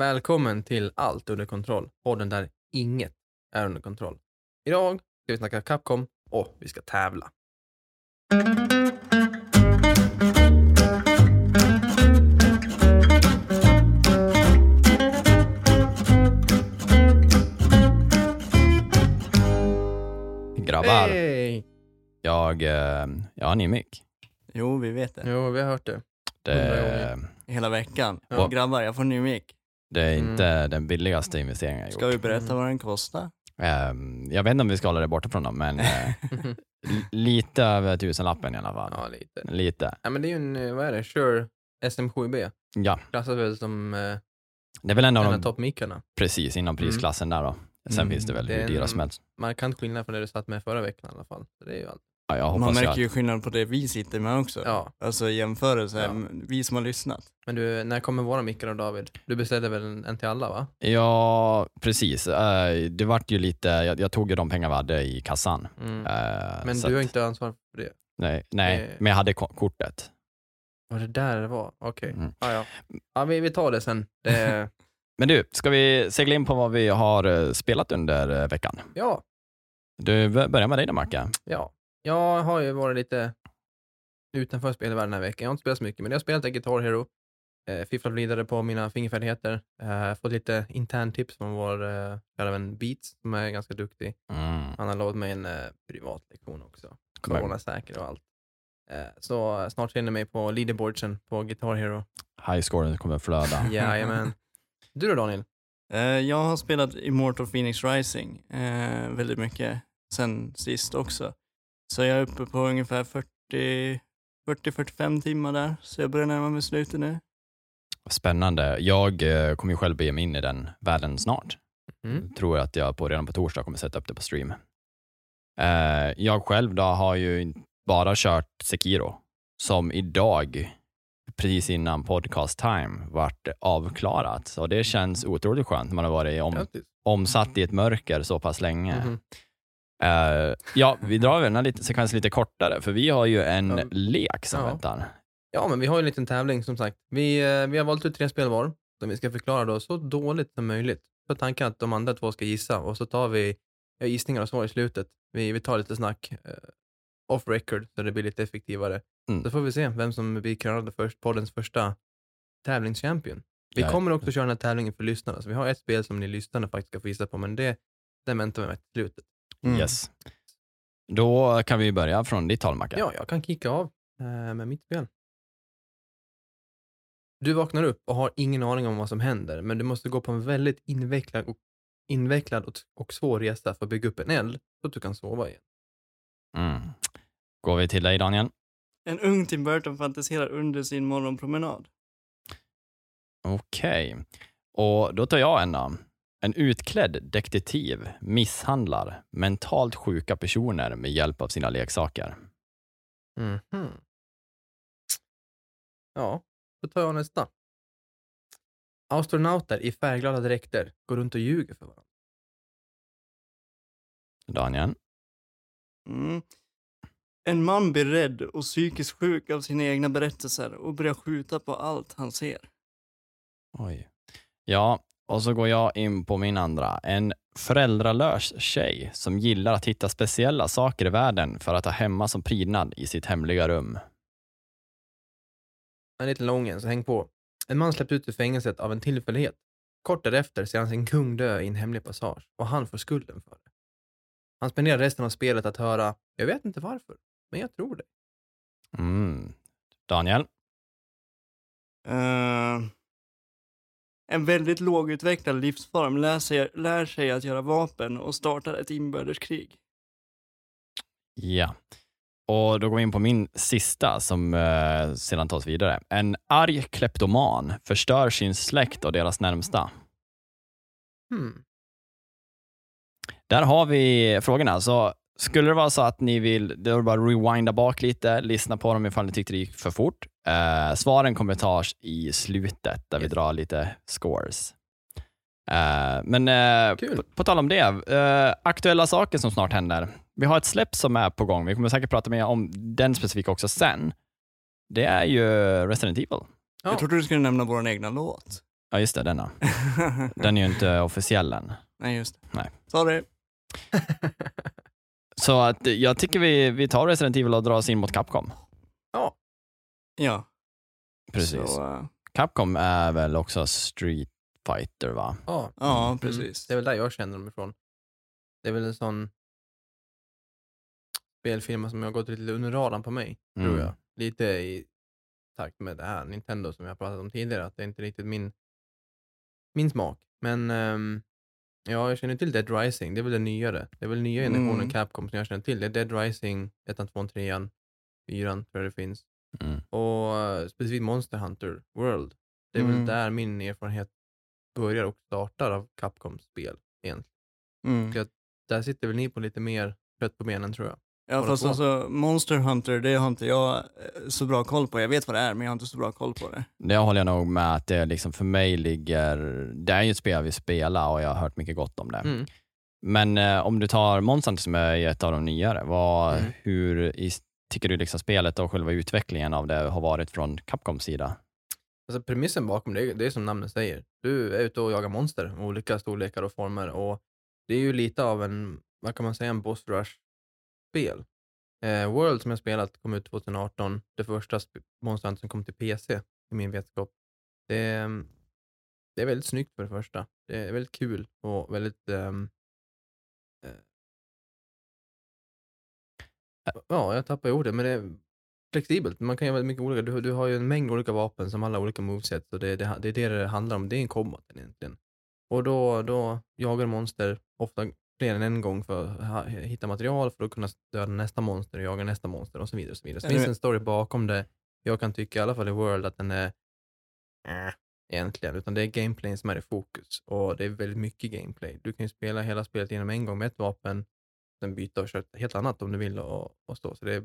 Välkommen till Allt under kontroll. Podden där inget är under kontroll. Idag ska vi snacka Capcom och vi ska tävla. Grabbar, Hey! jag, eh, jag har en ny mick. Jo, vi vet det. Jo, vi har hört det. Det. Hela veckan. Ja. Grabbar, jag får ny mick. Det är Mm. inte den billigaste investeringen jag Ska gjort. vi berätta Mm. vad den kostar? Ehm, jag vet inte om vi ska hålla det borta från dem, men l- lite över tusenlappen i alla fall. ja, lite. Lite. Ja, men det är ju en, eh, vad är det, Shure SM7B. Ja, Klassas väl som eh, det är väl en av de toppmickarna. precis inom prisklassen där då. Sen Mm, finns det väl det hur dyra som helst. Markant skillnad från det du satt med förra veckan i alla fall. Så det är ju allt. Ja, jag Man märker att, ju skillnad på det vi sitter med också. Ja, Alltså jämförelse, Ja. vi som har lyssnat. men du, när kommer våra mickar då David? Du beställde väl en, en till alla va? Ja, precis. Eh, det vart ju lite, jag, jag tog ju de pengar vi hade i kassan. Mm. Eh, Men du har inte ansvar för det? Nej, nej Eh. men jag hade ko- kortet. Var det där det var? Okej. Mm. Ja, ja. ja vi, vi tar det sen. Det, Men du, ska vi segla in på vad vi har eh, spelat under veckan? ja, Du börjar med dig då Macke. ja. Jag har ju varit lite utanför spelvärlden den här veckan. Jag har inte spelat så mycket, men jag har spelat Guitar Hero. Eh, fifflat vidare på mina fingerfärdigheter. Eh, fått lite intern tips från vår eh, kära vän Beats, som är ganska duktig. Mm. Han har lovat mig en eh, privatlektion också. Men- Coronasäker och allt. Eh, så eh, snart ser ni mig på leaderboardsen på Guitar Hero. Highscoren kommer flöda. Jajamän. Du då Daniel? Eh, jag har spelat Immortal Phoenix Rising eh, väldigt mycket sen sist också. Så jag är uppe på ungefär 40 40-45 timmar där, så jag börjar närma mig slutet nu. Spännande. Jag eh, kommer ju själv bege mig in i den världen snart. Mm. Tror att jag på, redan på torsdag kommer sätta upp det på stream. Eh, jag själv då har ju bara kört Sekiro, som idag, precis innan podcast time, vart avklarat. Så det känns otroligt skönt när man har varit om, omsatt i ett mörker så pass länge. Mhm. Eh, ja, vi drar den här lite, sekvensen lite kortare, för vi har ju en Ja. lek som Ja. väntar. Ja, men vi har ju en liten tävling som sagt. Vi, eh, vi har valt ut tre spel var som vi ska förklara då så dåligt som möjligt. Så tanken att de andra två ska gissa och så tar vi gissningar och svar i slutet. Vi, vi tar lite snack eh, off record så det blir lite effektivare. Mm. Så får vi se vem som blir krönad först, poddens första tävlingschampion. Vi Ja. kommer också köra den här tävlingen för lyssnarna, så vi har ett spel som ni lyssnare faktiskt ska få gissa på, men det, det väntar vi med till slutet. Mm. Yes. Då kan vi börja från ditt håll, Macke. Ja, jag kan kicka av eh, med mitt spel. Du vaknar upp och har ingen aning om vad som händer, men du måste gå på en väldigt invecklad och, invecklad och, och svår resa för att bygga upp en eld så att du kan sova igen. Mm. Går vi till dig, Daniel? En ung Tim Burton fantiserar under sin morgonpromenad. Okej. Och då tar jag en då. En utklädd detektiv misshandlar mentalt sjuka personer med hjälp av sina leksaker. Mhm. Ja, då tar jag nästa. Astronauter i färgglada dräkter går runt och ljuger för varandra. Daniel? Mm. En man blir rädd och psykiskt sjuk av sina egna berättelser och börjar skjuta på allt han ser. Oj. Ja, och så går jag in på min andra. En föräldralös tjej som gillar att hitta speciella saker i världen för att ha hemma som prydnad i sitt hemliga rum. En liten lång en, så häng på. En man släpps ut ur fängelset av en tillfällighet. Kort därefter ser han sin kung dö i en hemlig passage och han får skulden för det. Han spenderar resten av spelet att höra, jag vet inte varför, men jag tror det. Mm. Daniel? Eh, en väldigt lågutvecklad livsform lär sig, lär sig att göra vapen och startar ett inbördeskrig. Ja. Och då går vi in på min sista som eh, sedan tas vidare. En arg kleptoman förstör sin släkt och deras närmsta. Hmm. Där har vi frågorna. Så skulle det vara så att ni vill, då är det bara rewinda bak lite, lyssna på dem ifall ni tyckte det gick för fort. Eh, svaren kommer tas i slutet där vi Yes. drar lite scores. Eh, men Kul. på, på tal om det, aktuella saker som snart händer. Vi har ett släpp som är på gång. Vi kommer säkert prata mer om den specifika också sen. Det är ju Resident Evil. Ja. Jag trodde du skulle nämna vår egna låt. Ja, just det, denna. Den är ju inte officiell än. Nej, just det. Nej. Sorry. Så att jag tycker vi, vi tar Resident Evil och drar oss in mot Capcom. Ja. Precis. Så, eh, Capcom är väl också Street Fighter va? Ja, ja, Mm. precis. Det är väl där jag känner dem ifrån. Det är väl en sån spelfirma som har gått lite under radarn på mig, tror Mm. jag. Lite i takt med det här Nintendo som jag pratat om tidigare, att det är inte riktigt min, min smak. Men ehm, ja, jag känner till Dead Rising, det är väl det nyare. Det är väl nya generationen Mm. Capcom som jag känner till. Det är Dead Rising 1, 2, 3, 4 tror jag det finns. Mm. Och specifikt Monster Hunter World. Det är väl Mm. där min erfarenhet börjar och startar av Capcom-spel egentligen. Mm. Där sitter väl ni på lite mer kött på benen tror jag. Ja, fast alltså Monster Hunter, det har inte jag eh, så bra koll på. Jag vet vad det är, men jag har inte så bra koll på det. Det håller jag nog med att det liksom för mig ligger, det är ju ett spel jag vill spela och jag har hört mycket gott om det. Mm. Men eh, om du tar Monster Hunter som är ett av de nyare, vad, Mm. hur i, tycker du liksom spelet och själva utvecklingen av det har varit från Capcoms sida? Alltså premissen bakom det, det är som namnet säger. Du är ute och jagar monster av olika storlekar och former och det är ju lite av en, vad kan man säga, en boss rush-spel. Eh, World som jag spelat kom ut 2018, det första monstret Monster som kom till PC i min vetskap. Det, är- det är väldigt snyggt för det första. Det är väldigt kul och väldigt ehm, Ja, jag tappar ordet, men det är flexibelt. Man kan göra väldigt mycket olika. Du, du har ju en mängd olika vapen som alla olika moveset. Så det, det, det är det det handlar om. Det är en combat egentligen. Och då, då jagar monster, ofta fler än en gång för att hitta material för att kunna döda nästa monster och jaga nästa monster och så vidare. Och så vidare. så det finns en story bakom det. Jag kan tycka, i alla fall i World, att den är äh, egentligen, utan det är gameplayen som är i fokus. Och det är väldigt mycket gameplay. Du kan ju spela hela spelet genom en gång med ett vapen, sen byta och köra ett helt annat om du vill och, och så. Så det är,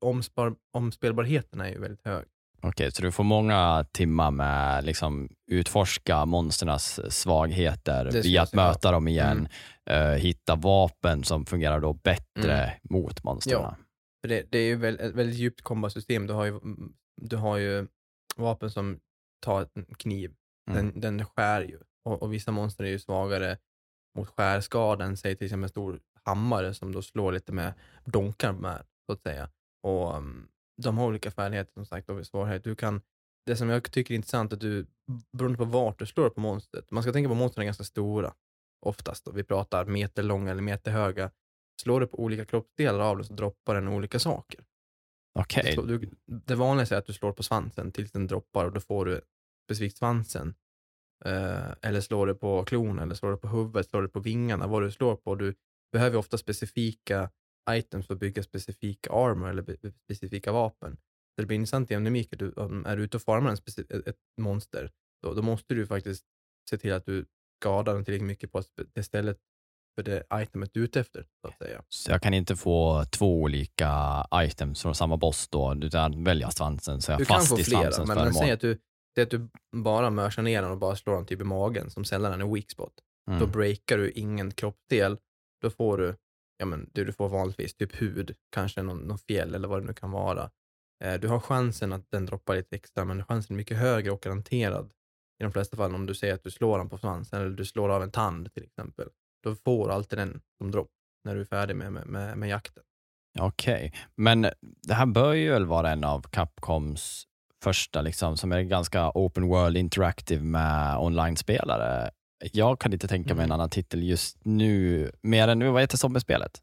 omspar, omspelbarheten är ju väldigt hög. Okej, så du får många timmar med liksom utforska monsternas svagheter via att möta dem igen, eh, hitta vapen som fungerar då bättre Mm. mot monstren. Ja. För det, det är ju väl, ett väldigt djupt kombosystem. Du har ju, du har ju vapen som tar en kniv, Mm. den, den skär ju. Och, och vissa monster är ju svagare mot skärskada än säg till exempel en stor hammare som då slår lite med donkar med, så att säga. Och um, de har olika färdigheter som sagt och svårighet. Du kan, det som jag tycker är intressant är att du, beroende på vart du slår på monstret, man ska tänka på att monstren är ganska stora oftast. Då. Vi pratar meterlånga eller meterhöga. Slår du på olika kroppsdelar av den så droppar den olika saker. Du slår- Du, det vanliga är att du slår på svansen tills den droppar och då får du specifikt svansen. Eh, eller slår du på klon, eller slår du på huvudet, slår du på vingarna, vad du slår på. Du behöver ofta specifika items för att bygga specifika armor eller specifika vapen. Så det blir intressant i Endemik, att du, om är du ute och farmar speci- ett, ett monster, då, då måste du faktiskt se till att du skadar den tillräckligt mycket på det stället för det itemet du är ute efter, så att säga. så jag kan inte få två olika items från samma boss då, utan välja svansen så jag Du fast i flera, svansens men, säg att du, det är att du bara mörsar ner den och bara slår den typ i magen, som sällan är en weak spot. Mm. Då breakar du ingen kroppsdel. Då får du, ja men du, du får vanligtvis, typ hud, kanske någon, någon fjäll eller vad det nu kan vara. Eh, du har chansen att den droppar lite extra, men chansen är mycket högre och garanterad i de flesta fall om du säger att du slår den på svansen eller du slår av en tand till exempel. Då får du alltid den som dropp när du är färdig med, med, med, med jakten. Okej, men det här bör ju väl vara en av Capcoms första, liksom, som är ganska open world interactive med online-spelare. Jag kan inte tänka mig en Mm. annan titel just nu, mer än, vad heter zombiespelet?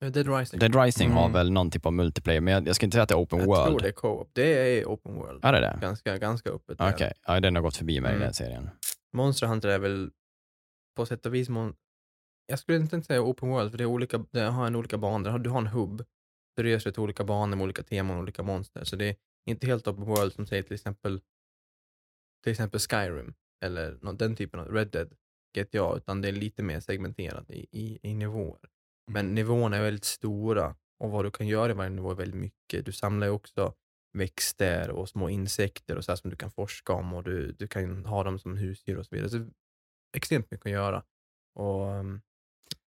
Eh, Dead Rising. Dead Rising har Mm. väl någon typ av multiplayer, men jag, jag skulle inte säga att det är open jag world. tror det är co-op. Det är open world. Är det det? Ganska, ganska öppet. Okej, där. ja, den har gått förbi mig i Mm. den serien. Monster Hunter är väl på sätt och vis, mon- jag skulle inte säga open world, för det, är olika, det har en olika banor. Du har- Du en hubb, rör sig till olika banor med olika teman och olika monster. Så det är inte helt open world som säger till exempel, till exempel Skyrim, eller nå- den typen av Red Dead, GTA, utan det är lite mer segmenterat i, i, i nivåer. Men nivåerna är väldigt stora och vad du kan göra i varje nivå är väldigt mycket. Du samlar ju också växter och små insekter och så som du kan forska om och du, du kan ha dem som husdjur och så vidare. Så extremt mycket att göra. Och, um,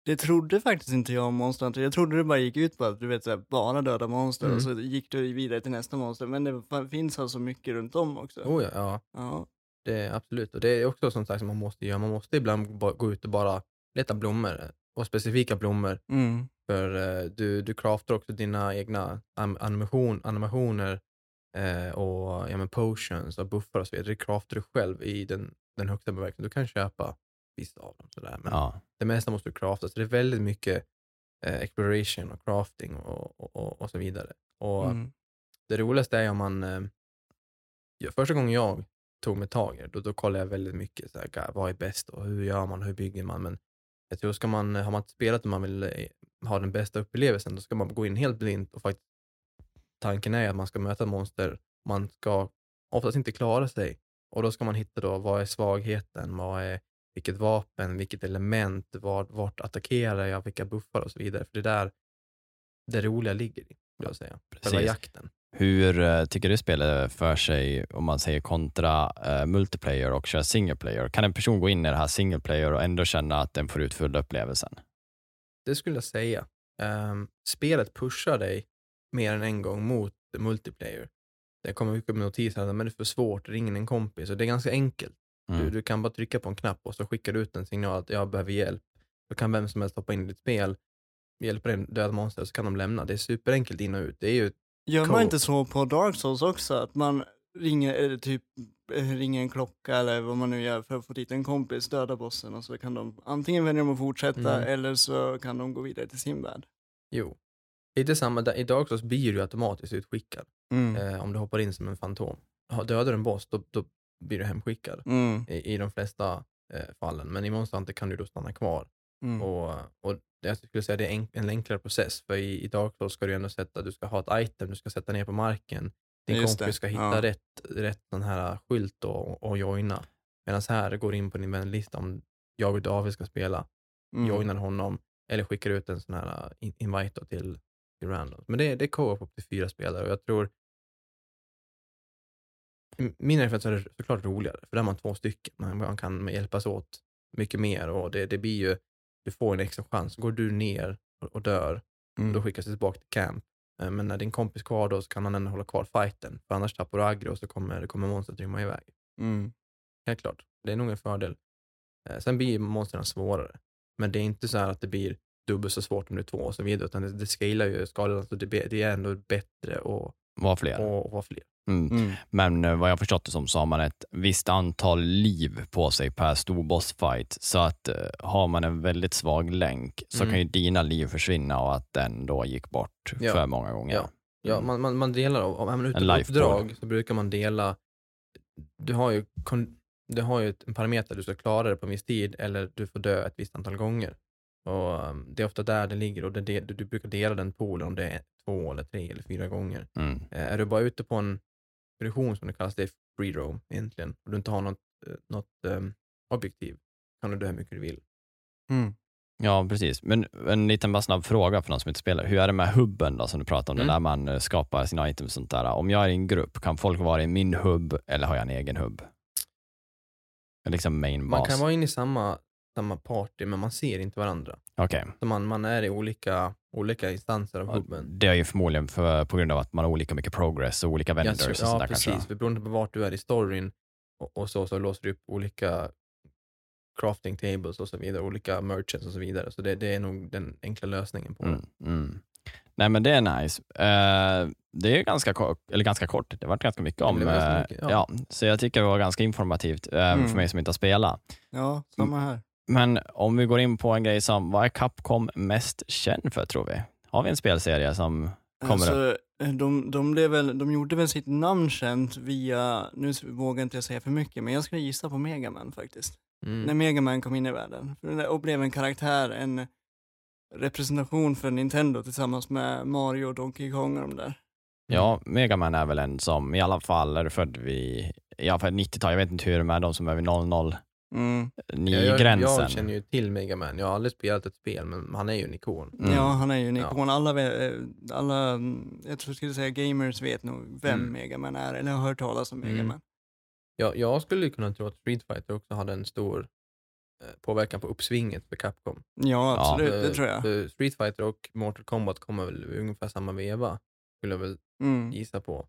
Det trodde faktiskt inte jag om Monster Hunter. Jag trodde det bara gick ut på att du vet, så här, bara döda monster Mm. och så gick du vidare till nästa monster. Men det finns alltså mycket runt om också. oh ja, ja, Ja. Det absolut. Och det är också sånt som man måste göra. Man måste ibland gå ut och bara leta blommor och specifika blommor. Mm. För eh, du, du craftar också dina egna animation, animationer eh, och ja, men potions och buffar och så vidare. Det craftar du själv i den, den högsta bemärkelsen. Du kan köpa vissa av dem sådär. Men Ja. det mesta måste du crafta. Så det är väldigt mycket eh, exploration och crafting och, och, och, och så vidare. Och Mm. det roligaste är om man... Eh, första gången jag tog mig tag i det, då, då kollade jag väldigt mycket så här, "God, vad är bäst och hur gör man, hur bygger man? Men jag tror ska man, har man inte spelat och man vill eh, ha den bästa upplevelsen, då ska man gå in helt blint och faktiskt tanken är att man ska möta monster, man ska oftast inte klara sig och då ska man hitta då vad är svagheten, vad är vilket vapen, vilket element, vart, vart attackerar jag, vilka buffar och så vidare. För det är där det roliga ligger vill jag säga. Själva Precis. jakten. Hur eh, tycker du spelet för sig om man säger kontra eh, multiplayer och kör single player? Kan en person gå in i det här single player och ändå känna att den får ut fulla upplevelsen? Det skulle jag säga. Ehm, spelet pushar dig mer än en gång mot multiplayer. Det kommer mycket med notiser att det är för svårt, ring en kompis. Och det är ganska enkelt. Du, Mm. du kan bara trycka på en knapp och så skickar du ut en signal att jag behöver hjälp. Då kan vem som helst hoppa in i ditt spel, hjälpa dig döda monster så kan de lämna. Det är superenkelt in och ut. Det är ju, Gör man inte så på Dark Souls också? Att man ringer, eller typ eh, ringer en klocka eller vad man nu gör för att få dit en kompis, döda bossen och så kan de antingen välja de att fortsätta Mm. eller så kan de gå vidare till sin värld. jo. Lite samma, där- i Dark Souls blir du automatiskt utskickad. Mm. Eh, om du hoppar in som en fantom. Dödar du en boss, då, då blir du hemskickad. Mm. I, i de flesta eh, fallen. Men i Monster Hunter kan du då stanna kvar. Mm. Och, och jag skulle säga det är en, en enklare process. För i, i Dark Souls ska du ändå sätta, du ska ha ett item, du ska sätta ner på marken. Din Just kompis det, ska hitta ja. rätt, rätt sån här skylt då, och, och joina. Medan här går du in på din vänlista om jag och David ska spela. Mm. Joinar honom eller skickar ut en sån här uh, in- invite till, till random. Men det, det är co-op upp till fyra spelare och jag tror min erfarenhet är det såklart roligare, för där är man två stycken. Man, man kan hjälpas åt mycket mer och det, det blir ju, du får en extra chans. Går du ner och, och dör, Mm. då skickas du tillbaka till camp. Eh, Men när din kompis är kvar då så kan han ändå hålla kvar fighten, för annars tappar du aggro och så kommer, kommer monstret rymma iväg. Mm. Helt klart, det är nog en fördel. Eh, Sen blir monstren svårare, men det är inte så att det blir dubbelt så svårt om det är två och så vidare, utan det, det scalar ju skalan, så det, det är ändå bättre och, Var fler. och, och vara fler. Mm. Mm. Men eh, vad jag förstått det som så har man ett visst antal liv på sig per stor bossfight. Så att eh, har man en väldigt svag länk så Mm. kan ju dina liv försvinna och att den då gick bort Ja. för många gånger. Ja. Ja, Mm. man, man, man delar, om man är ute på uppdrag så brukar man dela, du har ju, du har ju ett- en parameter, du ska klara det på en viss tid eller du får dö ett visst antal gånger. Och um, Det är ofta där det ligger och det, det, du, du brukar dela den poolen om det är två eller tre eller fyra gånger. Mm. Eh, är du bara ute på en expedition som det kallas, det är free roam egentligen, och du inte har något, eh, något um, objektiv, kan du dö hur mycket du vill. Mm. Ja, precis. Men en liten bara snabb fråga för någon som inte spelar. Hur är det med hubben då, som du pratade om, Mm. det där man eh, skapar sina items och sånt där. Om jag är i en grupp, kan folk vara i min hubb eller har jag en egen hubb? Liksom main Man bas. kan vara inne i samma, samma party, men man ser inte varandra. Okej. Så man, man är i olika, olika instanser av hubben. Det är ju förmodligen för, på grund av att man har olika mycket progress och olika vendors Ja, och sånt ja där precis. kanske. För beroende på vart du är i storyn och, och så, så låser du upp olika crafting tables och så vidare, olika merchants och så vidare. Så det, det är nog den enkla lösningen på det. Mm, mm. Nej men det är nice. Eh, det är ganska eller ganska kort, det har varit ganska mycket om. ganska eh, mycket, ja. ja. så jag tycker det var ganska informativt eh, Mm. för mig som inte har spelat. Ja, samma här. Men om vi går in på en grej som, vad är Capcom mest känd för tror vi? Har vi en spelserie som kommer upp? Alltså, eh, de, de, blev väl, de gjorde väl sitt namn känt via, nu vågar inte jag säga för mycket, men jag skulle gissa på Megaman faktiskt. Mm. När Megaman kom in i världen. Det Och blev en karaktär, en representation för Nintendo tillsammans med Mario och Donkey Kong och de där. Ja, Megaman är väl en som i alla fall är född vid, i alla fall 90-tal, jag vet inte hur de är de som är vid 00 Mm. ni Ja, jag, gränsen. jag känner ju till Mega Man. Jag har aldrig spelat ett spel, men han är ju en ikon. Mm. Ja, han är ju en Ja. ikon. Alla, vet- eh, alla, mm, jag tror jag skulle säga gamers vet nog vem Mm. Megaman är, eller har hört talas om Mm. Megaman. Jag, jag skulle kunna tro att Street Fighter också hade en stor eh, påverkan på uppsvinget för Capcom. Ja, absolut, För- det tror jag. För Street Fighter och Mortal Kombat kommer väl ungefär samma veva, skulle jag väl Mm. gissa på.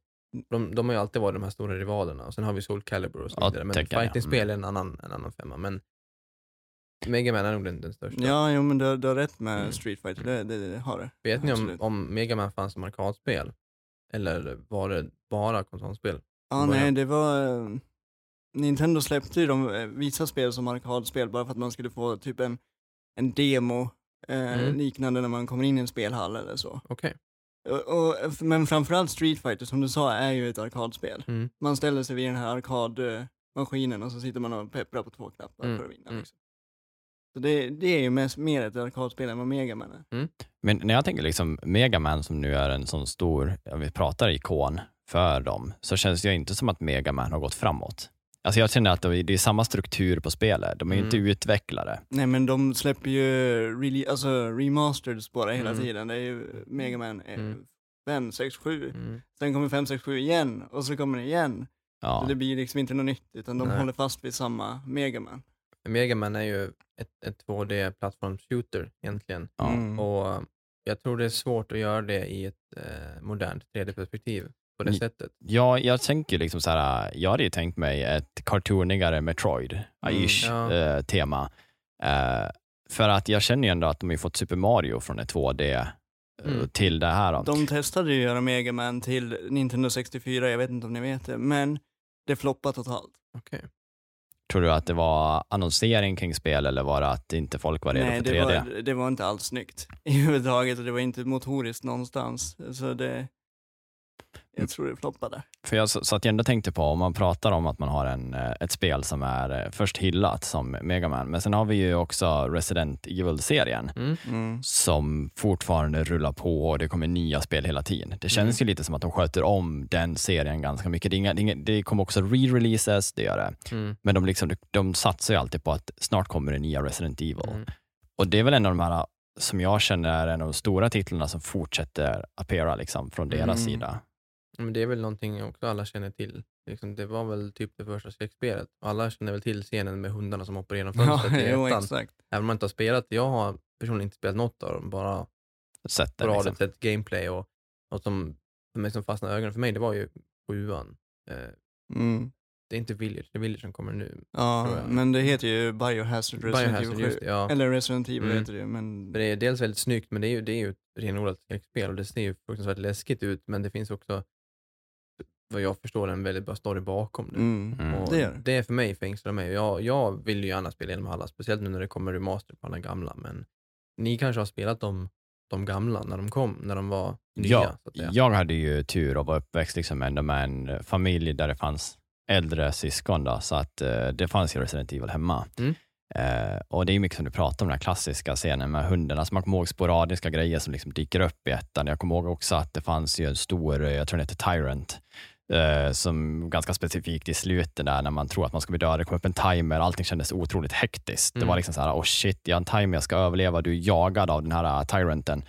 De, de har ju alltid varit de här stora rivalerna och sen har vi Soul Calibur och så Ja, vidare. Men ja. fightingspel är en annan, en annan femma. Men Mega Man är nog den, den största. Ja, jo, men du, du har rätt med Mm. Street Fighter, det, det, det har du. Vet ni om, om Mega Man fanns som arkadspel? Eller var det bara konsolspel? Ja, nej, det var... eh, Nintendo släppte ju de, eh, vissa spel som arkadspel bara för att man skulle få typ en, en demo eh, Mm. liknande när man kommer in i en spelhall eller så. Okej. Och, och, men framförallt Street Fighter som du sa är ju ett arkadspel. Mm. Man ställer sig vid den här arkadmaskinen och så sitter man och pepprar på två knappar Mm, för att vinna. mm. Liksom. Så det, det är ju mest, mer ett arkadspel än vad Mega Man är. Men när jag tänker liksom Mega Man som nu är en sån stor, vi pratar ikon för dem, så känns det ju inte som att Mega Man har gått framåt. Alltså jag känner att det är samma struktur på spelet, de är ju inte Mm. utvecklade. Nej men de släpper ju rele- alltså, remasters bara hela Mm. tiden. Det är ju Mega Man Mm. 5, 6, 7. Mm. Sen kommer 5, 6, 7 igen och så kommer det igen. Ja. Så det blir liksom inte något nytt utan de Nej. håller fast vid samma Mega Man. Mega Man är ju ett, ett 2D-plattforms-shooter egentligen. Mm. Och jag tror det är svårt att göra det i ett eh, modernt 3D-perspektiv på det sättet. Ja, jag tänker liksom så här, jag hade ju tänkt mig ett cartoonigare Metroid-ish Mm, ja. eh, tema. Eh, för att jag känner ju ändå att de har ju fått Super Mario från ett 2D eh, Mm. till det här. Då. De testade ju att göra Mega Man till Nintendo 64, jag vet inte om ni vet det, men det floppade totalt. Okej. Tror du att det var annonsering kring spel eller var det att inte folk var redo Nej, för det 3D? var, det var inte alls snyggt i huvudtaget och det var inte motoriskt någonstans. Så det. Jag tror det floppade. För jag så, så att jag ändå tänkte på, om man pratar om att man har en, eh, ett spel som är eh, först hyllat som Mega Man, men sen har vi ju också Resident Evil-serien Mm. Mm. som fortfarande rullar på och det kommer nya spel hela tiden. Det känns ju lite som att de sköter om den serien ganska mycket. Det, inga, det, kommer också re-releases, det gör det. Mm. Men de, liksom, de, de satsar ju alltid på att snart kommer det nya Resident Evil. Mm. Och det är väl en av de här som jag känner är en av de stora titlarna som fortsätter appeara liksom, från deras Mm. sida. Men det är väl någonting också alla känner till. Liksom, det var väl typ det första skräckspelet. Alla känner väl till scenen med hundarna som hoppar genom Ja, fönstret i jo, exakt. Även om man inte har spelat. Jag har personligen inte spelat något av dem, bara Sett det, liksom. sett gameplay och något som för mig som fastnade i ögonen för mig, det var ju sjuan. Eh, Mm. det är inte Village, det är Village som kommer nu. Ja, men det heter ju Biohazard Resident Biohazard, Evil 7. just det, ja. Eller Resident Evil Mm. heter det men... Det är dels väldigt snyggt, men det är ju, det är ju ett renodlat skräckspel och det ser ju fruktansvärt läskigt ut, men det finns också, vad jag förstår, en väldigt bra story bakom det. Mm. Mm. Och Det gör det. det är för mig fängslar mig. Jag, jag vill ju gärna spela igenom alla, speciellt nu när det kommer remaster på alla gamla, men ni kanske har spelat de, de gamla när de kom, när de var nya. Ja, så att säga. jag hade ju tur att vara uppväxt liksom ändå med en familj där det fanns äldre syskon, då, så att eh, det fanns ju Resident Evil hemma. Mm. Eh, och det är mycket som du pratar om, den här klassiska scenen med hundarna. Så man kommer ihåg sporadiska grejer som liksom dyker upp i ettan. Jag kommer ihåg också att det fanns ju en stor, eh, jag tror den heter Tyrant, eh, som ganska specifikt i slutet där när man tror att man ska bli död. Det kom upp en timer, allting kändes otroligt hektiskt. Det Mm. var liksom så här, oh shit, jag har en timer, jag ska överleva, du är jagad av den här eh, Tyranten.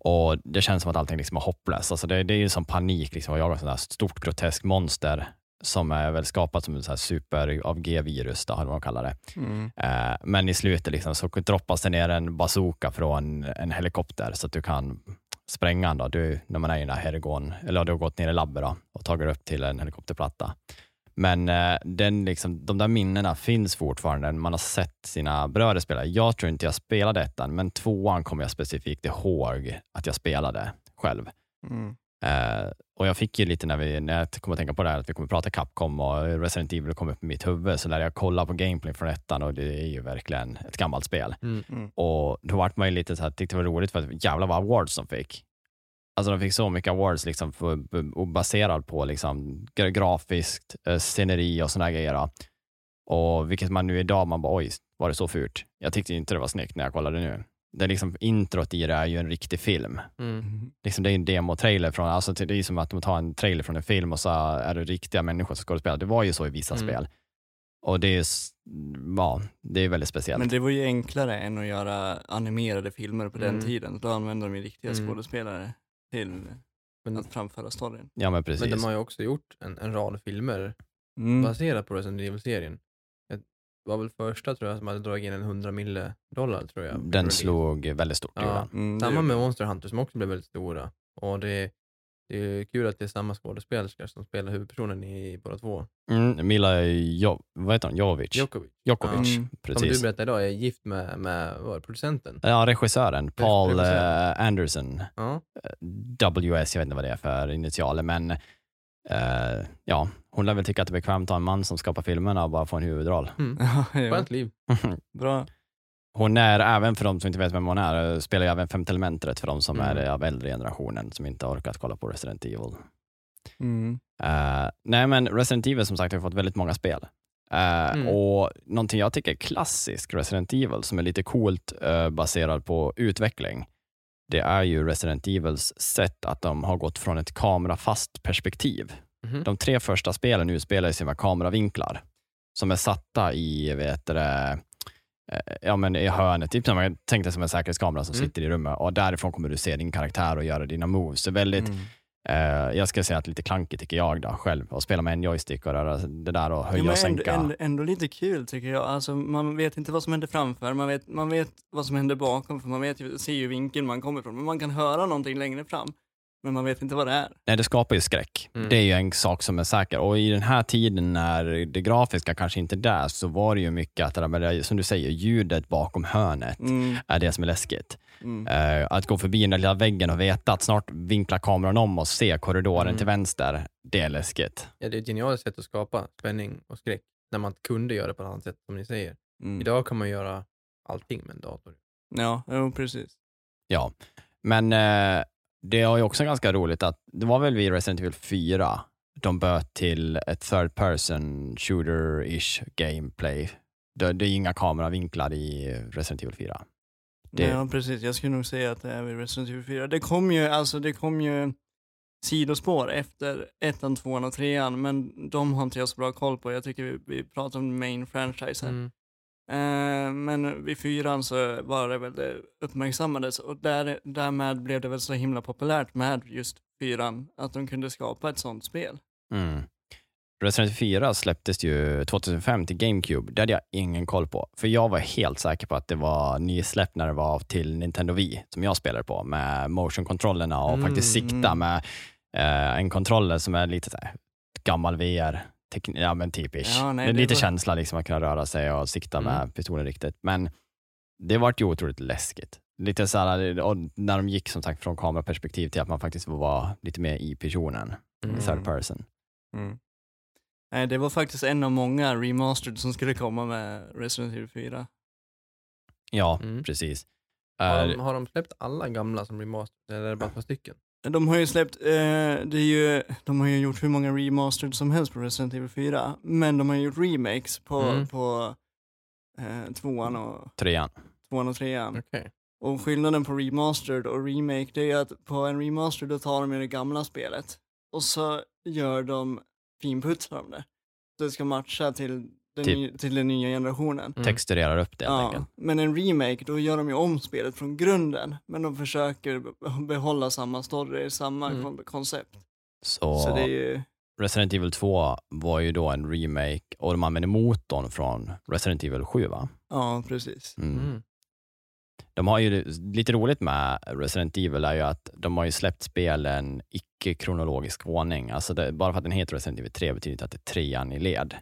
Och det känns som att allting liksom är hopplöst. Alltså det, det är ju som panik liksom, att jaga ett sånt stort groteskt monster som är väl skapat som ett så här super av G-virus, då, vad de kallar det. Mm. Eh, men i slutet liksom, så droppas det ner en bazooka från en helikopter så att du kan spränga då, du, när man är i den här herrgården, eller du har gått ner i labbet då, och tagit upp till en helikopterplatta. Men eh, den liksom, de där minnena finns fortfarande. Man har sett sina bröder spela. Jag tror inte jag spelade ettan, men tvåan kommer jag specifikt ihåg att jag spelade själv. Mm. Eh, och jag fick ju lite när, vi, när jag kom att tänka på det här att vi kommer prata Capcom och Resident Evil kom upp i mitt huvud så lärde jag kolla på gameplay från ettan och det är ju verkligen ett gammalt spel. Mm. Mm. Och då vart man ju lite så här, tyckte det var roligt för att jävlar vad awards de fick. Alltså de fick så mycket awards liksom för, och baserad på liksom gra- grafiskt, eh, sceneri och sådana grejer. då. Och vilket man nu idag, man bara oj, var det så fult? Jag tyckte inte det var snyggt när jag kollade nu. Det är liksom, introt i det är ju en riktig film. Mm. Liksom det är en demo-trailer från, alltså det är som att de tar en trailer från en film och så är det riktiga människor som skådespelar. Det var ju så i vissa Mm. spel. Och det är, ja, det är väldigt speciellt. Men det var ju enklare än att göra animerade filmer på den Mm. tiden. Då använde de ju riktiga Mm. skådespelare till Men, att framföra storyn. ja, men precis. men de har ju också gjort en, en rad filmer Mm. baserat på Resident Evil-serien. Det var väl första tror jag som hade dragit in en 100 mille dollar tror jag. Den slog väldigt stort. Ja. Mm, Samma med. Monster Hunter som också blev väldigt stora. Och det, Det är kul att det är samma skådespelerska som spelar huvudpersonen i båda två. Mm, Mila jo, vad heter hon? Jovic? Djokovic. Djokovic, Mm. Som du precis. berättade idag är gift med, med vad producenten. Ja, regissören Paul regissören. eh, Anderson. Ja. WS, jag vet inte vad det är för initialer, men eh, ja, hon lär väl tycka att det är bekvämt att ha en man som skapar filmerna och bara få en huvudroll. Mm. Skönt liv. Bra. Hon är, även för de som inte vet vem hon är, eh, spelar ju även Femte elementet för de som Mm. är av äldre generationen som inte har orkat kolla på Resident Evil. Mm. Eh, nej men Resident Evil som sagt har fått väldigt många spel. Eh, Mm. Och någonting jag tycker är klassisk Resident Evil som är lite coolt uh, baserad på utveckling, det är ju Resident Evils sätt att de har gått från ett kamerafast perspektiv. Mhm. De tre första spelen utspelar sig med kameravinklar som är satta i, vet du, det, eh, ja, men i hörnet, typ som man tänkte som en säkerhetskamera som Mm. sitter i rummet och därifrån kommer du se din karaktär och göra dina moves. Är väldigt Mm. Eh, jag ska säga att lite klankigt tycker jag då, själv, att spela med en joystick och röra det där och höja Ja, och ändå, sänka. ändå, ändå lite kul tycker jag. Alltså, man vet inte vad som händer framför, man vet, man vet vad som händer bakom, för man vet ju, ser ju vinkeln man kommer ifrån. Men man kan höra någonting längre fram, men man vet inte vad det är. Nej, det skapar ju skräck. Mm. Det är ju en sak som är säker. Och i den här tiden när det grafiska kanske inte är där, så var det ju mycket att, det där som du säger, ljudet bakom hörnet Mm, är det som är läskigt. Mm. Eh, att gå förbi den där lilla väggen och veta att snart vinklar kameran om och se korridoren Mm. till vänster, det är läskigt. Ja, det är ett genialiskt sätt att skapa spänning och skräck när man kunde göra det på ett annat sätt, som ni säger. Mm. Idag kan man göra allting med en dator. Ja, jo, precis. Ja, men eh, det är ju också ganska roligt att det var väl vid Resident Evil 4 de böt till ett third person shooter-ish gameplay. Det, det är inga kameravinklar i Resident Evil 4. Det- Ja, precis. Jag skulle nog säga att det är vid Resident Evil 4. Det kom ju, alltså det kom ju sidospår efter ettan, tvåan och trean, men de har inte jag så bra koll på. Jag tycker vi, vi pratar om main franchise här. Mm. Eh, men vid fyran så var det väl det uppmärksammades och där, därmed blev det väl så himla populärt med just fyran, att de kunde skapa ett sånt spel. Mm. Resident Evil 4 släpptes ju 2005 till GameCube. Det hade jag ingen koll på, för jag var helt säker på att det var nysläppt när det var till Nintendo Wii, som jag spelade på, med motion-kontrollerna och Mm, faktiskt sikta mm. med eh, en kontroller som är lite så här, gammal VR. Ja men typisch. Ja, nej, lite var- känsla liksom att kunna röra sig och sikta Mm. med pistolen riktigt. Men det vart ju otroligt läskigt. Lite så här, och när de gick som sagt från kameraperspektiv till att man faktiskt var lite mer i personen, Mm. third person. Nej, det var faktiskt en av många remastered som skulle komma med Resident Evil 4. Ja, Mm. precis. Har, Eh, de, har de släppt alla gamla som remaster, eller är det bara ett par stycken? De har ju släppt, eh, det är ju, de har ju gjort hur många remastered som helst på Resident Evil 4, men de har ju gjort remakes på, Mm. på eh, tvåan, och, trean. tvåan och trean. Okej. Och skillnaden på remastered och remake det är att på en remastered då tar de ju det gamla spelet och så gör de finputsar de det. Så det ska matcha till den, Typ. ny, till den nya generationen. Mm. Texturerar upp det helt Ja, enkelt. men en remake, då gör de ju om spelet från grunden, men de försöker be- behålla samma story, samma Mm. kon- koncept. Så, Så det är ju, Resident Evil 2 var ju då en remake och de använde motorn från Resident Evil 7 va? ja precis. Mm. De har ju lite roligt med Resident Evil är ju att de har ju släppt spelen icke-kronologisk ordning. Alltså det, bara för att den heter Resident Evil 3 betyder inte att det är trean i led.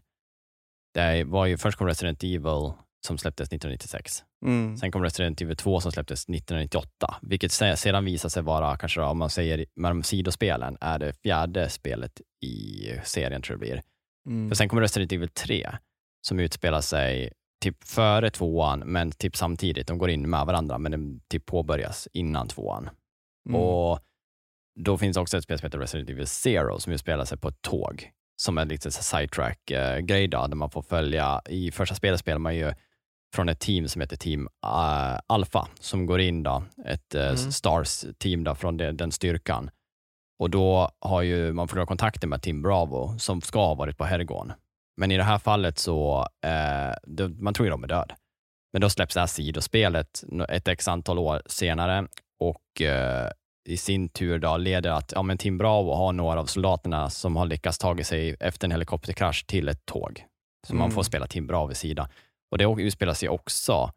Det var ju, först kom Resident Evil som släpptes 1996. Mm. Sen kom Resident Evil 2 som släpptes 1998, vilket se- sedan visar sig vara, kanske då, om man säger med de sidospelen, är det fjärde spelet i serien tror jag det blir. Mm. För sen kommer Resident Evil 3 som utspelar sig typ före tvåan, men typ samtidigt. De går in med varandra, men den typ påbörjas innan tvåan. Mm. Och då finns också ett spel som heter Resident Evil Zero som utspelar sig på ett tåg, som är lite sidetrack-grej där man får följa, i första spelet spelar man ju från ett team som heter Team uh, Alpha, som går in då, ett uh, Mm. Stars-team då från det, den styrkan. Och då har ju man förlorat kontakten med Team Bravo, som ska ha varit på Hergon. Men i det här fallet så, eh, det, man tror ju de är död. Men då släpps det här sidospelet ett x antal år senare och eh, i sin tur då leder att ja, men Team Bravo har några av soldaterna som har lyckats ta sig efter en helikopterkrasch till ett tåg. Så man Mm. får spela Team Bravos sida. Och det utspelar sig också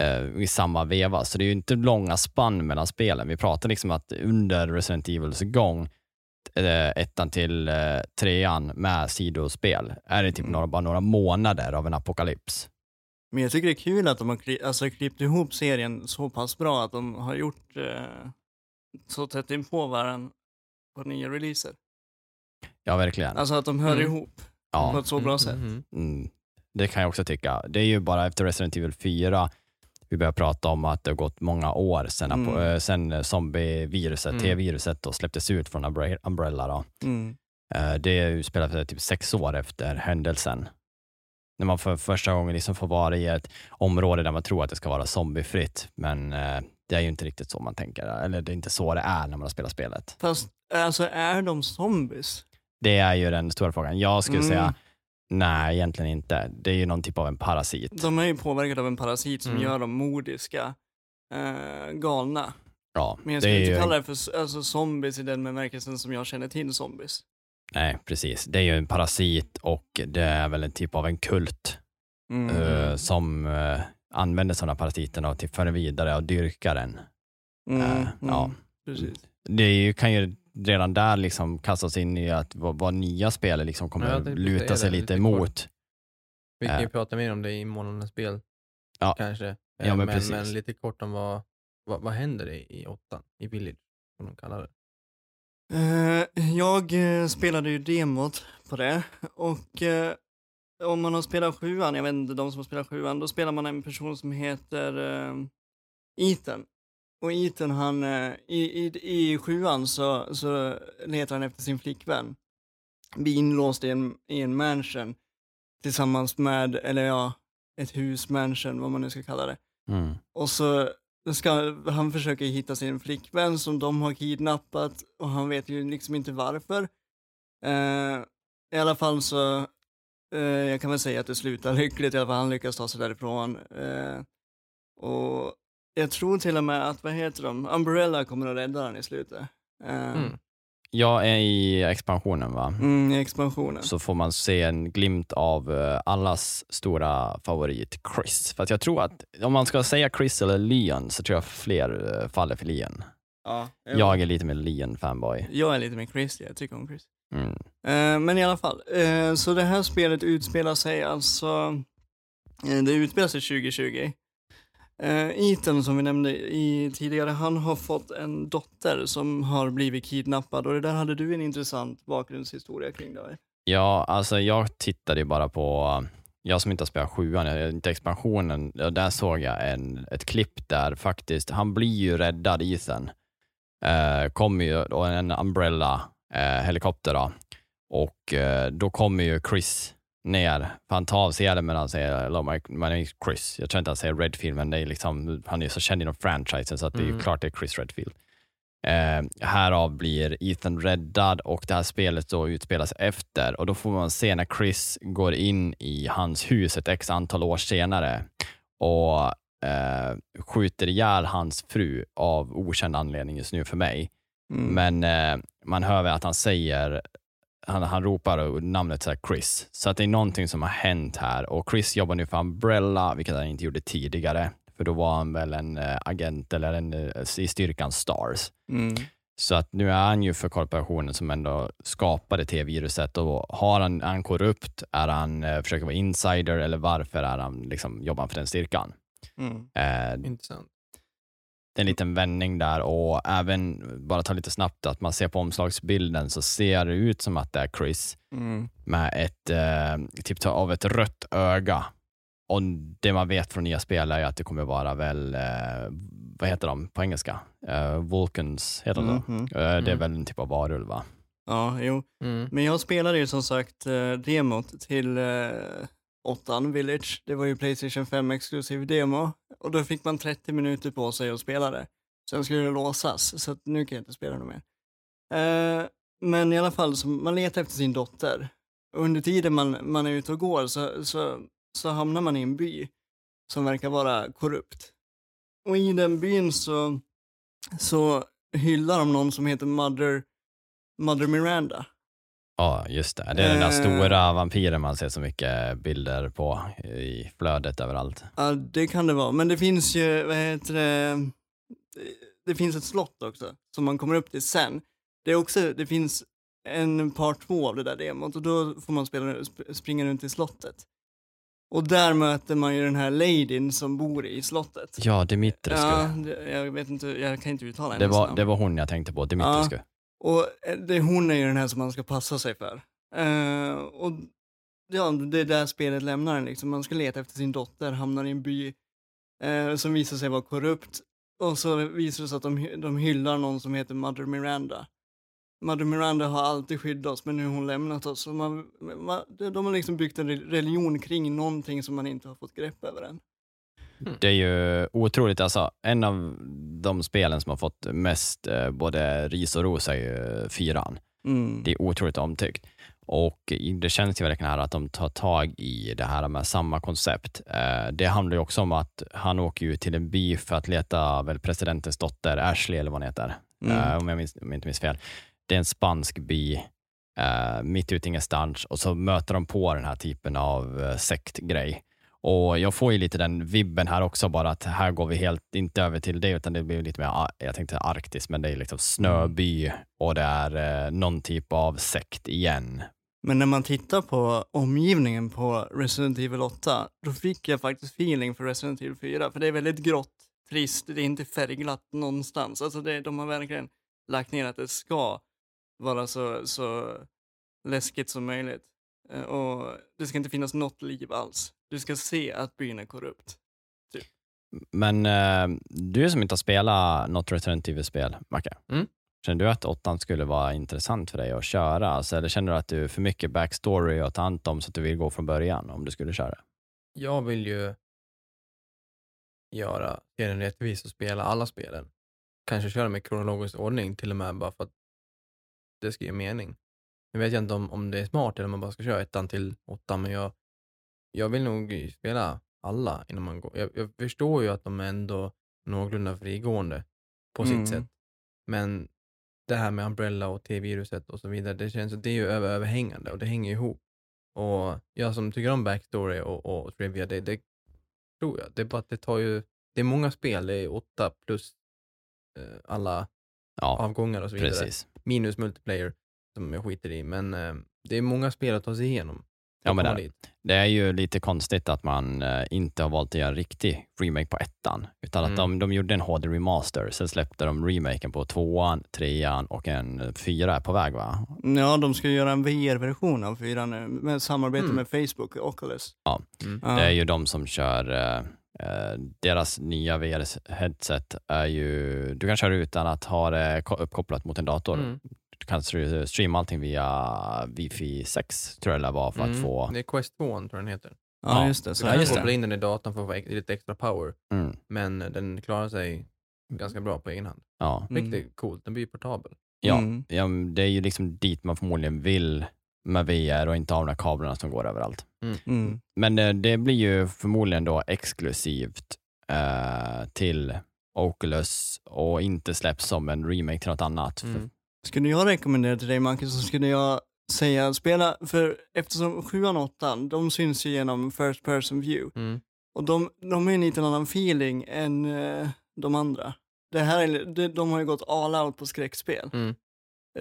eh, i samma veva, så det är ju inte långa spann mellan spelen. Vi pratar liksom att under Resident Evils gång ettan till eh, trean med sidospel är det typ Mm. några, bara några månader av en apokalyps. Men jag tycker det är kul att de har kli- alltså, klippt ihop serien så pass bra att de har gjort eh, så tätt in på varandra på nya releaser. Ja, verkligen. Alltså att de hör Mm. ihop på ja, ett så bra Mm, sätt. mm, mm. mm, det kan jag också tycka. Det är ju bara efter Resident Evil 4 vi börjar prata om att det har gått många år sedan, Mm. eh, eh, zombie-viruset, Mm. T-viruset då släpptes ut från Umbre- Umbrella. Då. Mm. Eh, Det utspelar sig typ sex år efter händelsen. När man för första gången liksom får vara i ett område där man tror att det ska vara zombiefritt, men eh, det är ju inte riktigt så man tänker. Eller det är inte så det är när man har spelat spelet. Fast alltså är de zombies? Det är ju den stora frågan. Jag skulle Mm. säga nej, egentligen inte. Det är ju någon typ av en parasit. De är ju påverkade av en parasit som Mm. gör dem modiska, eh, galna. Ja, Men jag skulle inte ju, kalla det för alltså, zombies i den bemärkelsen som jag känner till zombies. nej, precis. Det är ju en parasit och det är väl en typ av en kult Mm. eh, som uh, använder sådana parasiterna och till för vidare och dyrkar den. Mm, eh, ja. mm, Precis. det ju, kan ju redan där liksom kastas in i att vad, vad nya spel liksom kommer Ja, luta säga sig det lite lite emot. Vi kan ju Eh. prata mer om det i månadens spel. Ja. Kanske. Ja, Eh, men men, precis. men lite kort om vad, vad, vad händer i, i åttan, i Village, som de kallar det. Eh, jag spelade ju demot på det och om man har spelat sjuan, jag vet inte de som har spelat sjuan, då spelar man en person som heter uh, Ethan. Och Ethan han, eh, i, i, i sjuan så, så letar han efter sin flickvän. Blir inlåst i en, i en mansion tillsammans med, eller ja, ett hus, mansion, vad man nu ska kalla det. Mm. Och så ska han försöka hitta sin flickvän som de har kidnappat och han vet ju liksom inte varför. Eh, I alla fall så, eh, jag kan väl säga att det slutar lyckligt, i alla fall han lyckas ta sig därifrån. Eh, och jag tror till och med att, vad heter de, Umbrella kommer att rädda den i slutet. Eh, Mm. Jag är i expansionen va? mm, i expansionen. Så får man se en glimt av eh, allas stora favorit Chris. För att jag tror att om man ska säga Chris eller Leon så tror jag fler eh, faller för Leon. Ja, Jag är lite mer Leon-fanboy. jag är lite mer Chris, jag tycker om Chris. Mm. Men i alla fall, så det här spelet utspelar sig alltså, det utspelar sig 2020. Uh, Ethan som vi nämnde i, tidigare, han har fått en dotter som har blivit kidnappad och det där hade du en intressant bakgrundshistoria kring David. Ja, alltså jag tittade ju bara på, um, jag som inte har spelat sjuan, inte expansionen, där såg jag en, ett klipp där faktiskt, han blir ju räddad, Ethan. Eh, kommer ju, då en Umbrella eh, helikopter då. Och eh, då kommer ju Chris ner, för han tar av sig hjälmen han säger Hello, my, my name is Chris. Jag tror inte han säger Redfield, men det är liksom, han är så känd inom franchisen så att det är Mm. klart det är Chris Redfield. Eh, härav blir Ethan räddad och det här spelet då utspelas efter och då får man se när Chris går in i hans hus ett x antal år senare och eh, skjuter ihjäl hans fru av okänd anledning just nu för mig. Mm. Men eh, man hör väl att han säger, han, han ropar namnet så här Chris. Så att det är någonting som har hänt här och Chris jobbar nu för Umbrella, vilket han inte gjorde tidigare. För då var han väl en eh, agent eller en, eh, i styrkan Stars. Mm. Så att nu är han ju för korporationen som ändå skapade T-viruset och har han, är han korrupt, är han, eh, försöker vara insider eller varför är han, liksom, jobbar han för den styrkan? Mm. Eh, Intressant. Det är en liten vändning där och även, bara ta lite snabbt, att man ser på omslagsbilden så ser det ut som att det är Chris Mm. med ett, eh, typ av ett rött öga. Och det man vet från nya spel är att det kommer vara väl, eh, vad heter de på engelska? Eh, Vulcans heter de då? Mhm. Eh, Det är Mm. väl en typ av varulv va? Ja, jo. Mm. Men jag spelade ju som sagt eh, demot till eh, åttan Village. Det var ju Playstation 5 exklusiv demo och då fick man 30 minuter på sig att spela det. Sen skulle det låsas, så att nu kan jag inte spela något mer. Eh, men i alla fall, så man letar efter sin dotter. Och under tiden man, man är ute och går så, så, så hamnar man i en by som verkar vara korrupt. Och i den byn så, så hyllar de någon som heter Mother, Mother Miranda. Ja, just det. Det är den där Eh. stora vampyren man ser så mycket bilder på i flödet överallt. Ja, det kan det vara. Men det finns ju, vad heter det, det finns ett slott också som man kommer upp till sen. Det, är också, det finns en part två av det där demot och då får man spela, sp- springa runt i slottet. Och där möter man ju den här ladyn som bor i slottet. Ja, Dimitrescu. Ja, det, jag vet inte, jag kan inte uttala det, hennes var, namn. det var hon jag tänkte på, Dimitrescu. Och eh, det, hon är ju den här som man ska passa sig för. Uh, och ja, det är där spelet lämnar en liksom. Man ska leta efter sin dotter, hamnar i en by uh, som visar sig vara korrupt. Och så visar det sig att de, de hyllar någon som heter Mother Miranda. Mother Miranda har alltid skyddat oss, men nu har hon lämnat oss. Man, man, de har liksom byggt en religion kring någonting som man inte har fått grepp över än. Det är ju otroligt, alltså en av de spelen som har fått mest eh, både ris och ros är ju fyran. Mm. Det är otroligt omtyckt. Och det känns ju verkligen här att de tar tag i det här med samma koncept. Eh, Det handlar ju också om att han åker ut till en by för att leta väl presidentens dotter, Ashley eller vad hon heter, Mm. eh, om jag, minns, om jag inte minns fel. Det är en spansk by eh, mitt ute i ingenstans och så möter de på den här typen av eh, sektgrej. Och jag får ju lite den vibben här också, bara att här går vi helt, inte över till det, utan det blir lite mer, ah, jag tänkte Arktis, men det är liksom snöby och det är eh, någon typ av sekt igen. Men när man tittar på omgivningen på Resident Evil 8, då fick jag faktiskt feeling för Resident Evil 4, för det är väldigt grått, trist, det är inte färgglatt någonstans. Alltså det, de har verkligen lagt ner att det ska vara så, så läskigt som möjligt. Eh, och det ska inte finnas något liv alls. Du ska se att byn är korrupt. Men eh, du som inte har spelat något Resident Evil-spel, Macke, Mm. känner du att åttan skulle vara intressant för dig att köra? Alltså, eller känner du att du är för mycket backstory att ta hand om så att du vill gå från början om du skulle köra? Jag vill ju göra serien rättvis och spela alla spelen. Kanske köra med kronologisk ordning till och med bara för att det ska ge mening. Nu vet jag inte om, om det är smart eller om man bara ska köra ettan till åttan, men jag, jag vill nog spela alla innan man går. Jag, jag förstår ju att de är ändå någorlunda frigående på Mm. sitt sätt. Men det här med Umbrella och T-viruset och så vidare, det känns det är ju över, överhängande och det hänger ihop. Och jag som tycker om backstory och, och trivia, det, det tror jag. Det är bara att det tar ju, det är många spel, det är åtta plus eh, alla Ja, avgångar och så vidare. precis. Minus multiplayer som jag skiter i, men eh, det är många spel att ta sig igenom. Ja, men det-. Det är ju lite konstigt att man eh, inte har valt att göra en riktig remake på ettan, utan att Mm. de, de gjorde en HD remaster, sen släppte de remaken på tvåan, trean och en eh, fyra är på väg va? Ja, de ska göra en VR-version av 4 nu, med samarbete Mm. med Facebook och Oculus. Mm. Ja. Det är ju de som kör, eh, eh, deras nya VR-headset är ju, du kan köra utan att ha det ko- uppkopplat mot en dator. Mm. Du kan str- streama allting via Wifi 6, tror jag det var, för att Mm. få... Det är Quest 2 tror jag den heter. Ja, Ja, just det. Du Så kan just det. koppla in den i datorn för att få lite extra power, Mm, men den klarar sig ganska bra på egen hand. ja. Mm. Riktigt coolt, den blir portabel. Ja, Mm. ja, det är ju liksom dit man förmodligen vill med VR och inte ha de där kablarna som går överallt. Mm. Men eh, det blir ju förmodligen då exklusivt eh, till Oculus och inte släpps som en remake till något annat. För- Mm. Skulle jag rekommendera till dig Marcus så skulle jag säga spela, för eftersom 7 och 8 de syns ju genom first person view Mm. och de, de är en liten annan feeling än eh, de andra. Det här är, de, de har ju gått all out på skräckspel. Mm.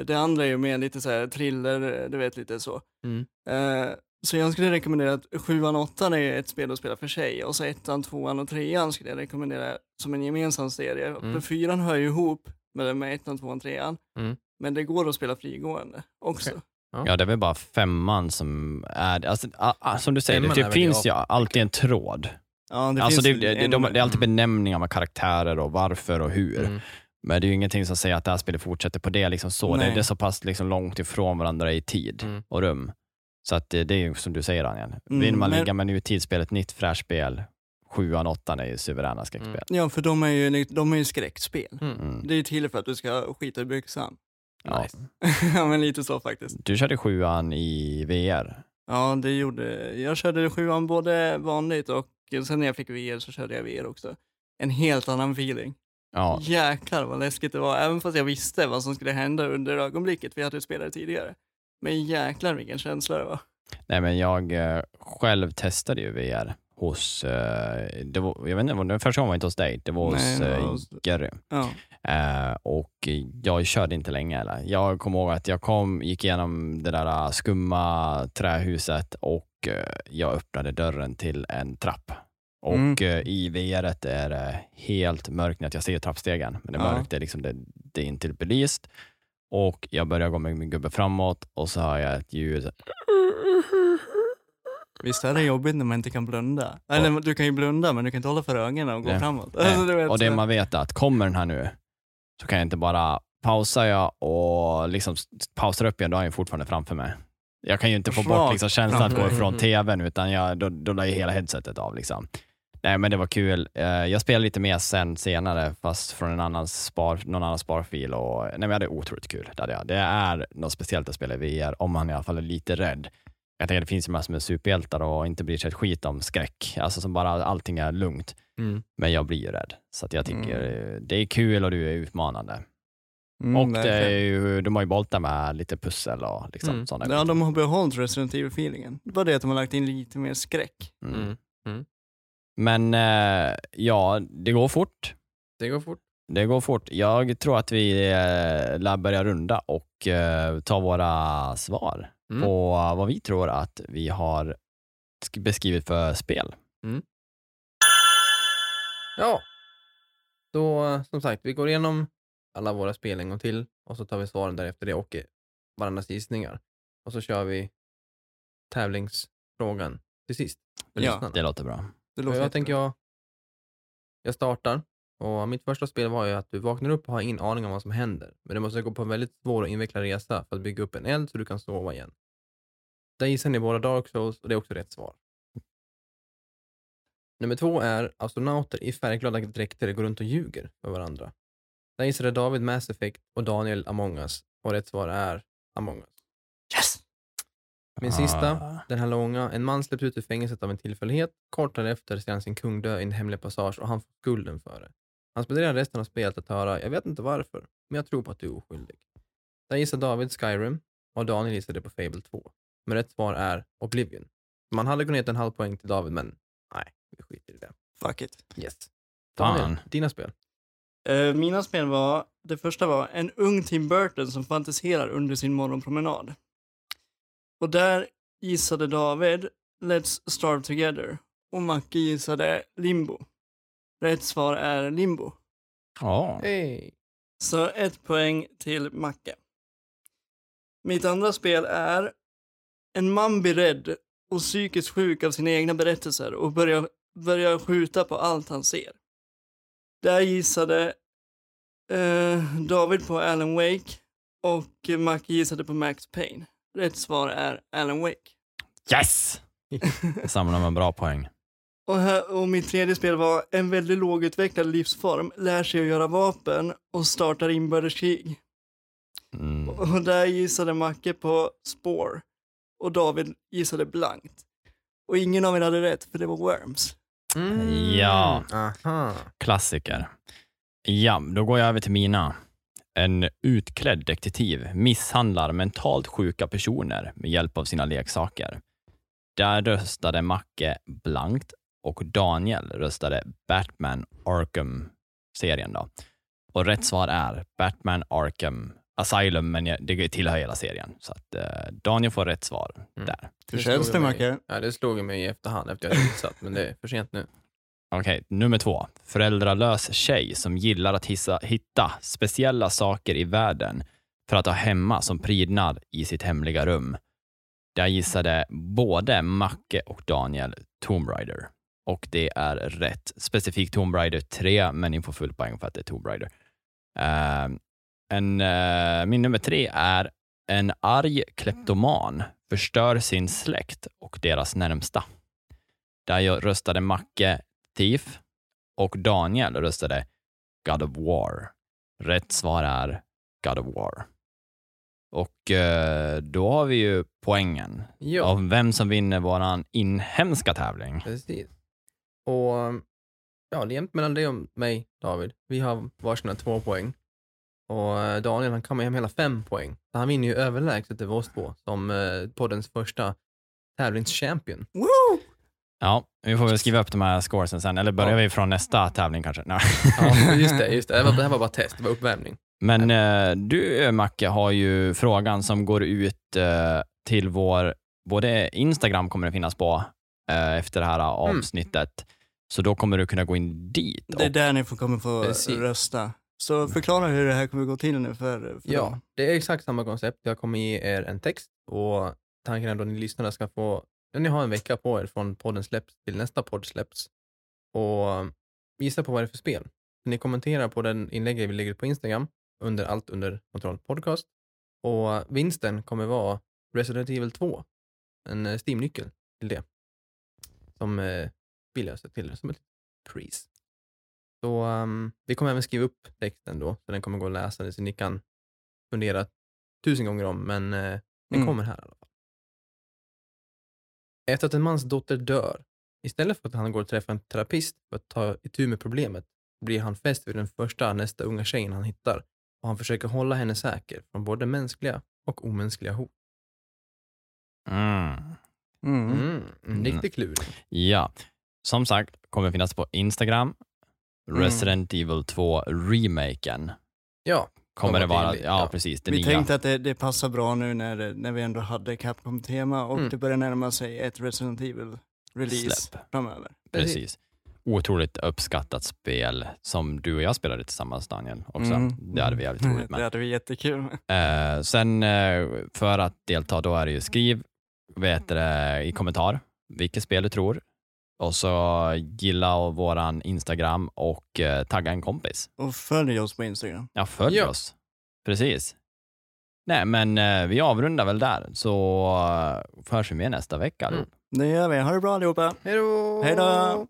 Det andra är ju mer lite så här thriller, du vet lite så. Mm. Eh, så jag skulle rekommendera att 7 och 8 är ett spel att spela för sig och så 1, 2 och 3 skulle jag rekommendera som en gemensam serie. Mm. För 4 hör ju ihop med, med 1, 2 och 3 Mm. Men det går att spela frigående också. Okej. Ja, det är väl bara femman som är, alltså, a, a, som du säger, Femman det typ väl finns ju alltid en tråd. Ja, det alltså finns det, det, en- de, det är alltid Mm. benämningar med karaktärer och varför och hur. Mm. Men det är ju ingenting som säger att det här spelet fortsätter på det. Liksom så. Det, Nej. det är så pass liksom långt ifrån varandra i tid Mm. och rum. Så att det, det är ju som du säger Daniel. Mm, Vill man men- ligga med nutidsspel, ett nytt fräscht spel, sjuan, åttan är ju suveräna skräckspel. Ja, för de är ju, de är ju skräckspel. Mm. Mm. Det är ju till för att du ska skita i byxan. Ja. Nice. ja, men lite så faktiskt. Du körde sjuan i VR. Ja, det gjorde, jag körde sjuan både vanligt och sen när jag fick VR så körde jag VR också. En helt annan feeling. Ja, Jäklar vad läskigt det var, även fast jag visste vad som skulle hända under ögonblicket, för jag hade spelat tidigare. Men jäklar vilken känsla det var. nej men jag eh, själv testade ju VR hos, eh, det var, jag vet inte, det var- första gången var inte hos dig, det var hos Nej, det var eh, hos- Gary. Ja. Eh, och jag körde inte länge. Eller? Jag kommer ihåg att jag kom, gick igenom det där eh, skumma trähuset och eh, jag öppnade dörren till en trapp. Och Mm. i VR är det helt mörkt jag ser trappstegen. Men det är Ja. mörkt, det är, liksom, det, det är inte belyst. Och jag börjar gå med min gubbe framåt och så hör jag ett ljud. Visst är det jobbigt när man inte kan blunda? Eller du kan ju blunda men du kan inte hålla för ögonen och gå Nej. framåt. Alltså, och det så- man vet är att kommer den här nu så kan jag inte bara pausa jag och liksom pausar upp igen, då har jag fortfarande framför mig. Jag kan ju inte få bort liksom känslan att gå ifrån tvn, utan jag, då, då la ju hela headsetet av. Liksom. Nej, men det var kul. Eh, Jag spelade lite mer sen senare, fast från en annan spar, någon annan sparfil. Och, nej, men jag hade otroligt kul. Det, hade jag. det är något speciellt att spela i VR, om man i alla fall är lite rädd. Jag tänker, det finns ju massor med superhjältar och inte bryr sig ett skit om skräck. Alltså som bara allting är lugnt. Mm. Men jag blir ju rädd. Så att jag tycker eh, det är kul och du är utmanande. Mm, och det är ju, de har ju boltar med lite pussel och liksom Mm. sådana Ja, de har behållit Resident Evil-feelingen. Det var det att de har lagt in lite mer skräck. mm. Mm. Men eh, ja, det går fort. Det går fort. Det går fort. Jag tror att vi eh, lär börja runda och eh, ta våra svar Mm. på vad vi tror att vi har sk- beskrivit för spel. Ja. Då, som sagt, vi går igenom alla våra spel en gång till och så tar vi svaren därefter det och varandras gissningar. Och så kör vi tävlingsfrågan till sist. Ja, lyssnarna. Det låter bra. Det låter jag tänker jag, jag startar. Och mitt första spel var ju att du vaknar upp och har ingen aning om vad som händer. Men du måste gå på en väldigt svår och invecklad resa för att bygga upp en eld så du kan sova igen. Där gissar ni båda Dark Souls och det är också rätt svar. Nummer två är astronauter i färgglada dräkter går runt och ljuger för varandra. Där gissade David Mass Effect och Daniel Among Us. Och rätt svar är Among Us. Yes! Min sista, Ah. den här långa. En man släpps ut ur fängelset av en tillfällighet. Kort därefter ser han sin kung dö i en hemlig passage och han får skulden för det. Han spenderar resten av spelet att höra, jag vet inte varför, men jag tror på att du är oskyldig. Där gissar David Skyrim och Daniel gissade på Fable 2. Men rätt svar är Oblivion. Man hade kunnat ge en halv poäng till David, men nej, vi skiter i det. Fuck it. Yes. Daniel, Fan. dina spel. Eh, mina spel var, det första var en ung Tim Burton som fantiserar under sin morgonpromenad. Och där gissade David Let's Starve Together och Macke gissade Limbo. Rätt svar är Limbo. Ja. Hej! Så ett poäng till Macke. Mitt andra spel är en man blir rädd och psykiskt sjuk av sina egna berättelser och börjar, börjar skjuta på allt han ser. Där gissade eh, David på Alan Wake och Macke gissade på Max Payne. Rätt svar är Alan Wake. Yes! Jag samlar med bra poäng. Och, här, och mitt tredje spel var en väldigt lågutvecklad livsform, lär sig att göra vapen och startar inbördeskrig. Mm. Och där gissade Macke på Spore. Och David gissade blankt. Och ingen av er hade rätt, för det var Worms. Mm. Ja. Aha. Klassiker. Ja, då går jag över till mina. En utklädd detektiv misshandlar mentalt sjuka personer med hjälp av sina leksaker. Där röstade Macke blankt och Daniel röstade Batman Arkham-serien. då. Och rätt svar är Batman Arkham Asylum, men jag- det tillhör hela serien. Så att eh, Daniel får rätt svar Mm. där. Hur känns det, Macke? Ja, det slog mig i efterhand efter jag hade gissat, men det är för sent nu. Okej, nummer två. Föräldralös tjej som gillar att hissa, hitta speciella saker i världen för att ha hemma som prydnad i sitt hemliga rum. Där gissade både Macke och Daniel Tomb Raider. Och det är rätt. Specifikt Tomb Raider 3, men ni får full poäng för att det är Tomb Raider. Eh, en, eh, min nummer tre är en arg kleptoman förstör sin släkt och deras närmsta. Där jag röstade Macke Thief och Daniel röstade God of War. Rätt svar är God of War. Och eh, då har vi ju poängen Ja. av vem som vinner våran inhemska tävling. Precis. Och ja, det är jämnt mellan dig och mig, David. Vi har varsina två poäng. Och eh, Daniel han kommer hem hela fem poäng. Så han vinner ju överlägset över oss två som eh, poddens första tävlingschampion. Woo! Ja, vi får väl skriva upp de här scoresen sen, eller börjar Ja. vi från nästa tävling kanske? Nej. Ja, just det. Just det. Det, var, det här var bara test, det var uppvärmning. Men eh, du, Macke, har ju frågan som går ut eh, till vår, både Instagram kommer det finnas på eh, efter det här avsnittet, så då kommer du kunna gå in dit. Det är och- där ni får, kommer få Precis. rösta. Så förklara hur det här kommer gå till nu för, för Ja, dem. det är exakt samma koncept. Jag kommer ge er en text och tanken är då att ni lyssnare ska få, ja, ni har en vecka på er från podden släpps till nästa podd släpps och gissa på vad det är för spel. Ni kommenterar på den inlägget vi lägger på Instagram under allt under kontroll podcast och vinsten kommer vara Resident Evil 2, en eh, Steam-nyckel till det som eh, vi löser till som ett pris. Så um, vi kommer även skriva upp texten då, så den kommer gå att läsa, så ni kan fundera tusen gånger om, men eh, den Mm. kommer här i alla fall. Efter att en mans dotter dör, istället för att han går och träffar en terapist för att ta itu med problemet, blir han fäst vid den första nästa unga tjejen han hittar och han försöker hålla henne säker från både mänskliga och omänskliga hot. Mm. Mm. Mm, en riktig kluring. Ja, som sagt, kommer finnas på Instagram. Mm. Resident Evil 2 remaken Ja, kommer det vara. Ja, ja. precis. Det Vi nya. tänkte att det, det passar bra nu när, när vi ändå hade Capcom-tema och Mm. det börjar närma sig ett Resident Evil-release Släpp. framöver. Precis. Otroligt uppskattat spel som du och jag spelade tillsammans Daniel också. Mm. Det hade vi jävligt roligt Det med. hade vi jättekul med. Eh, sen eh, för att delta då är det ju skriv vet det, i kommentar vilket spel du tror och så gilla våran Instagram och eh, tagga en kompis. Och följ oss på Instagram. Ja, följ Ja. oss. Precis. Nej, men eh, vi avrundar väl där så uh, förs vi med nästa vecka. Mm. Det gör vi. Ha det bra allihopa. hej då! Hej då!